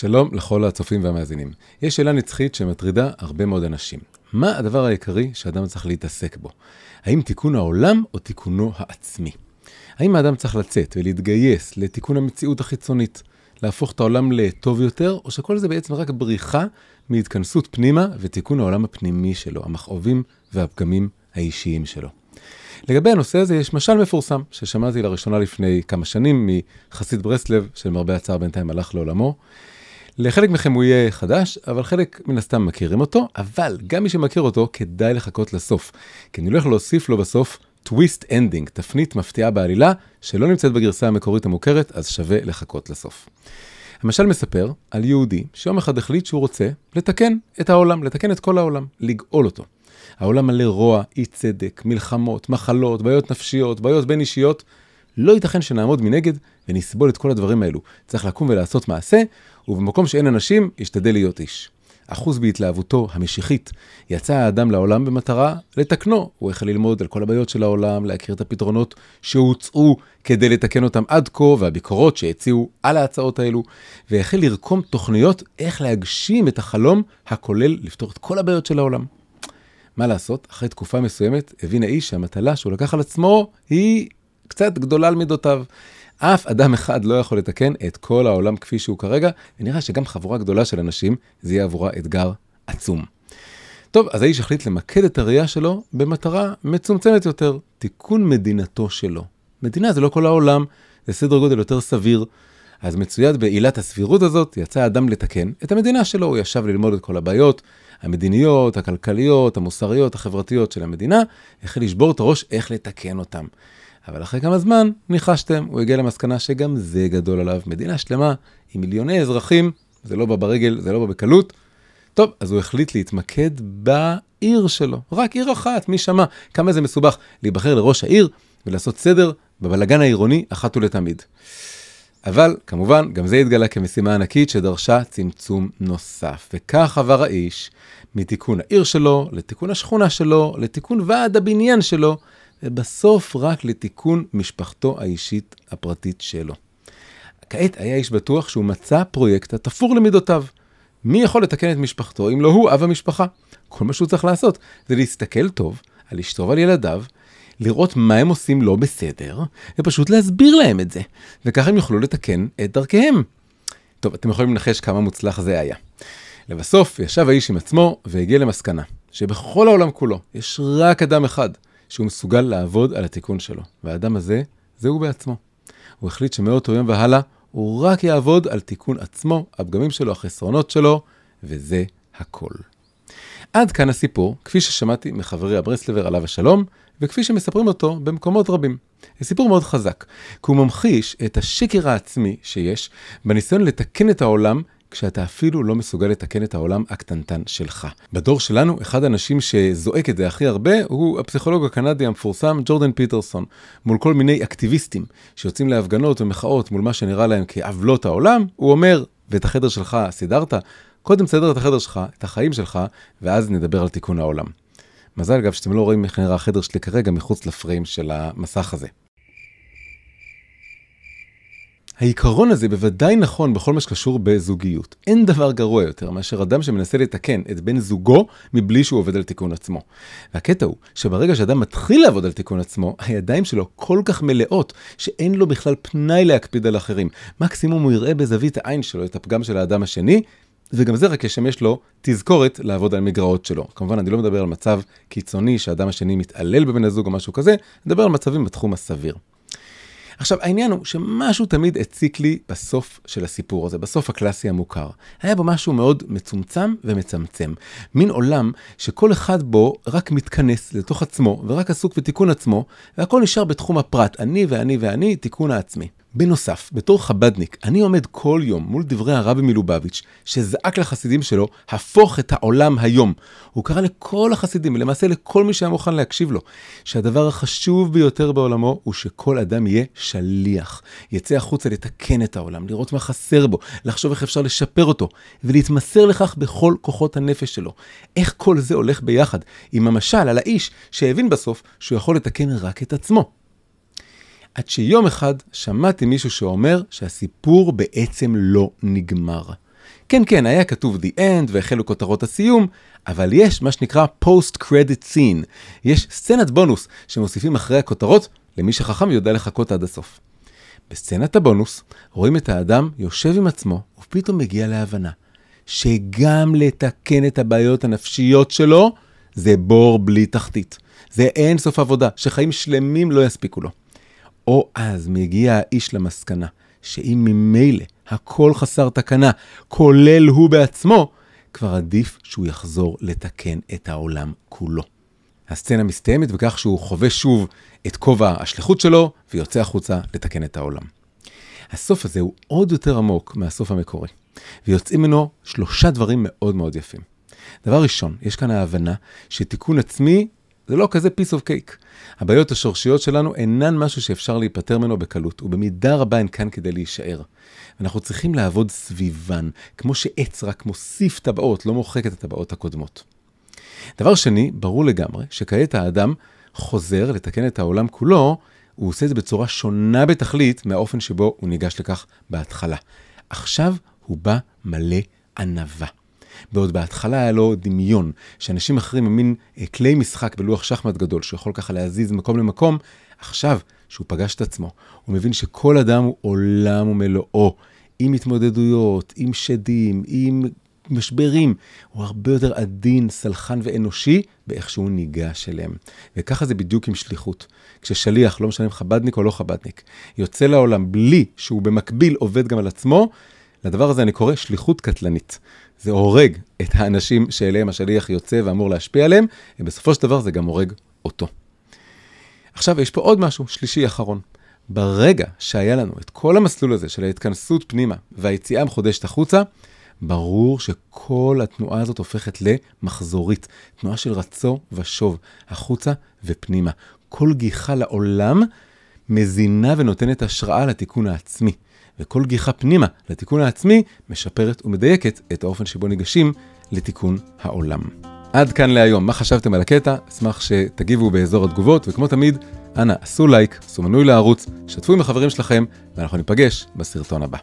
שלום לכל הצופים והמאזינים. יש שאלה נצחית שמטרידה הרבה מאוד אנשים. מה הדבר העיקרי שאדם צריך להתעסק בו? האם תיקון העולם או תיקונו העצמי? האם האדם צריך לצאת ולהתגייס לתיקון המציאות החיצונית, להפוך את העולם לטוב יותר, או שכל זה בעצם רק בריחה מהתכנסות פנימה ותיקון העולם הפנימי שלו, המכאובים והפגמים האישיים שלו? לגבי הנושא הזה יש משל מפורסם, ששמעתי לראשונה לפני כמה שנים מחסיד ברסלב, שלמרבה הצער בינתיים הלך לעולמו. לחלק מכם הוא יהיה חדש, אבל חלק מן הסתם מכירים אותו, אבל גם מי שמכיר אותו, כדאי לחכות לסוף. כי אני הולך להוסיף לו בסוף twist ending, תפנית מפתיעה בעלילה, שלא נמצאת בגרסה המקורית המוכרת, אז שווה לחכות לסוף. המשל מספר על יהודי שיום אחד החליט שהוא רוצה לתקן את העולם, לתקן את כל העולם, לגאול אותו. העולם מלא רוע, אי צדק, מלחמות, מחלות, בעיות נפשיות, בעיות בין אישיות. לא ייתכן שנעמוד מנגד ונסבול את כל הדברים האלו. צריך לקום ולעשות מעשה, ובמקום שאין אנשים, ישתדל להיות איש. אחוז בהתלהבותו המשיחית, יצא האדם לעולם במטרה לתקנו. הוא החל ללמוד על כל הבעיות של העולם, להכיר את הפתרונות שהוצאו כדי לתקן אותם עד כה, והביקורות שהציעו על ההצעות האלו, והחל לרקום תוכניות איך להגשים את החלום הכולל לפתור את כל הבעיות של העולם. מה לעשות, אחרי תקופה מסוימת הבין האיש שהמטלה שהוא לקח על עצמו היא קצת גדולה על מידותיו. אף אדם אחד לא יכול לתקן את כל העולם כפי שהוא כרגע, ונראה שגם חבורה גדולה של אנשים, זה יהיה עבורה אתגר עצום. טוב, אז האיש החליט למקד את הראייה שלו במטרה מצומצמת יותר, תיקון מדינתו שלו. מדינה זה לא כל העולם, זה סדר גודל יותר סביר. אז מצויד בעילת הסבירות הזאת, יצא האדם לתקן את המדינה שלו, הוא ישב ללמוד את כל הבעיות המדיניות, הכלכליות, המוסריות, החברתיות של המדינה, החל לשבור את הראש איך לתקן אותם. אבל אחרי כמה זמן ניחשתם, הוא הגיע למסקנה שגם זה גדול עליו. מדינה שלמה עם מיליוני אזרחים, זה לא בא ברגל, זה לא בא בקלות. טוב, אז הוא החליט להתמקד בעיר שלו. רק עיר אחת, מי שמע כמה זה מסובך להיבחר לראש העיר ולעשות סדר בבלגן העירוני אחת ולתמיד. אבל כמובן, גם זה התגלה כמשימה ענקית שדרשה צמצום נוסף. וכך עבר האיש מתיקון העיר שלו, לתיקון השכונה שלו, לתיקון ועד הבניין שלו, ובסוף רק לתיקון משפחתו האישית הפרטית שלו. כעת היה איש בטוח שהוא מצא פרויקט התפור למידותיו. מי יכול לתקן את משפחתו אם לא הוא אב המשפחה? כל מה שהוא צריך לעשות זה להסתכל טוב על אשתו ועל ילדיו, לראות מה הם עושים לא בסדר, ופשוט להסביר להם את זה, וככה הם יוכלו לתקן את דרכיהם. טוב, אתם יכולים לנחש כמה מוצלח זה היה. לבסוף, ישב האיש עם עצמו והגיע למסקנה שבכל העולם כולו יש רק אדם אחד שהוא מסוגל לעבוד על התיקון שלו, והאדם הזה, זה הוא בעצמו. הוא החליט שמאותו יום והלאה, הוא רק יעבוד על תיקון עצמו, הפגמים שלו, החסרונות שלו, וזה הכל. עד כאן הסיפור, כפי ששמעתי מחברי הברסלבר עליו השלום, וכפי שמספרים אותו במקומות רבים. זה סיפור מאוד חזק, כי הוא ממחיש את השקר העצמי שיש בניסיון לתקן את העולם כשאתה אפילו לא מסוגל לתקן את העולם הקטנטן שלך. בדור שלנו, אחד האנשים שזועק את זה הכי הרבה הוא הפסיכולוג הקנדי המפורסם ג'ורדן פיטרסון, מול כל מיני אקטיביסטים שיוצאים להפגנות ומחאות מול מה שנראה להם כעוולות העולם, הוא אומר, ואת החדר שלך סידרת? קודם תסדר את החדר שלך, את החיים שלך, ואז נדבר על תיקון העולם. מזל אגב שאתם לא רואים איך נראה החדר שלי כרגע מחוץ לפריים של המסך הזה. העיקרון הזה בוודאי נכון בכל מה שקשור בזוגיות. אין דבר גרוע יותר מאשר אדם שמנסה לתקן את בן זוגו מבלי שהוא עובד על תיקון עצמו. והקטע הוא שברגע שאדם מתחיל לעבוד על תיקון עצמו, הידיים שלו כל כך מלאות, שאין לו בכלל פנאי להקפיד על אחרים. מקסימום הוא יראה בזווית העין שלו את הפגם של האדם השני, וגם זה רק ישמש לו תזכורת לעבוד על מגרעות שלו. כמובן, אני לא מדבר על מצב קיצוני שהאדם השני מתעלל בבן הזוג או משהו כזה, אני מדבר על מצבים בתחום הסביר. עכשיו, העניין הוא שמשהו תמיד הציק לי בסוף של הסיפור הזה, בסוף הקלאסי המוכר. היה בו משהו מאוד מצומצם ומצמצם. מין עולם שכל אחד בו רק מתכנס לתוך עצמו, ורק עסוק בתיקון עצמו, והכל נשאר בתחום הפרט, אני ואני ואני, תיקון העצמי. בנוסף, בתור חבדניק, אני עומד כל יום מול דברי הרבי מלובביץ', שזעק לחסידים שלו, הפוך את העולם היום. הוא קרא לכל החסידים, ולמעשה לכל מי שהיה מוכן להקשיב לו, שהדבר החשוב ביותר בעולמו הוא שכל אדם יהיה שליח. יצא החוצה לתקן את העולם, לראות מה חסר בו, לחשוב איך אפשר לשפר אותו, ולהתמסר לכך בכל כוחות הנפש שלו. איך כל זה הולך ביחד עם המשל על האיש שהבין בסוף שהוא יכול לתקן רק את עצמו. עד שיום אחד שמעתי מישהו שאומר שהסיפור בעצם לא נגמר. כן, כן, היה כתוב The End והחלו כותרות הסיום, אבל יש מה שנקרא Post Credit Scene. יש סצנת בונוס שמוסיפים אחרי הכותרות, למי שחכם יודע לחכות עד הסוף. בסצנת הבונוס רואים את האדם יושב עם עצמו, ופתאום מגיע להבנה שגם לתקן את הבעיות הנפשיות שלו זה בור בלי תחתית. זה אין סוף עבודה, שחיים שלמים לא יספיקו לו. או אז מגיע האיש למסקנה שאם ממילא הכל חסר תקנה, כולל הוא בעצמו, כבר עדיף שהוא יחזור לתקן את העולם כולו. הסצנה מסתיימת בכך שהוא חווה שוב את כובע השליחות שלו ויוצא החוצה לתקן את העולם. הסוף הזה הוא עוד יותר עמוק מהסוף המקורי, ויוצאים ממנו שלושה דברים מאוד מאוד יפים. דבר ראשון, יש כאן ההבנה שתיקון עצמי זה לא כזה piece of cake. הבעיות השורשיות שלנו אינן משהו שאפשר להיפטר ממנו בקלות, ובמידה רבה הן כאן כדי להישאר. אנחנו צריכים לעבוד סביבן, כמו שעץ רק מוסיף טבעות, לא מוחק את הטבעות הקודמות. דבר שני, ברור לגמרי שכעת האדם חוזר לתקן את העולם כולו, הוא עושה את זה בצורה שונה בתכלית מהאופן שבו הוא ניגש לכך בהתחלה. עכשיו הוא בא מלא ענווה. בעוד בהתחלה היה לו דמיון, שאנשים אחרים הם מין אה, כלי משחק בלוח שחמט גדול, שיכול ככה להזיז מקום למקום, עכשיו, שהוא פגש את עצמו, הוא מבין שכל אדם הוא עולם ומלואו, עם התמודדויות, עם שדים, עם משברים. הוא הרבה יותר עדין, סלחן ואנושי באיך שהוא ניגש אליהם. וככה זה בדיוק עם שליחות. כששליח, לא משנה אם חבדניק או לא חבדניק, יוצא לעולם בלי שהוא במקביל עובד גם על עצמו, לדבר הזה אני קורא שליחות קטלנית. זה הורג את האנשים שאליהם השליח יוצא ואמור להשפיע עליהם, ובסופו של דבר זה גם הורג אותו. עכשיו, יש פה עוד משהו, שלישי אחרון. ברגע שהיה לנו את כל המסלול הזה של ההתכנסות פנימה והיציאה המחודשת החוצה, ברור שכל התנועה הזאת הופכת למחזורית, תנועה של רצו ושוב, החוצה ופנימה. כל גיחה לעולם מזינה ונותנת השראה לתיקון העצמי. וכל גיחה פנימה לתיקון העצמי משפרת ומדייקת את האופן שבו ניגשים לתיקון העולם. עד כאן להיום, מה חשבתם על הקטע? אשמח שתגיבו באזור התגובות, וכמו תמיד, אנא עשו לייק, עשו מנוי לערוץ, שתפו עם החברים שלכם, ואנחנו ניפגש בסרטון הבא.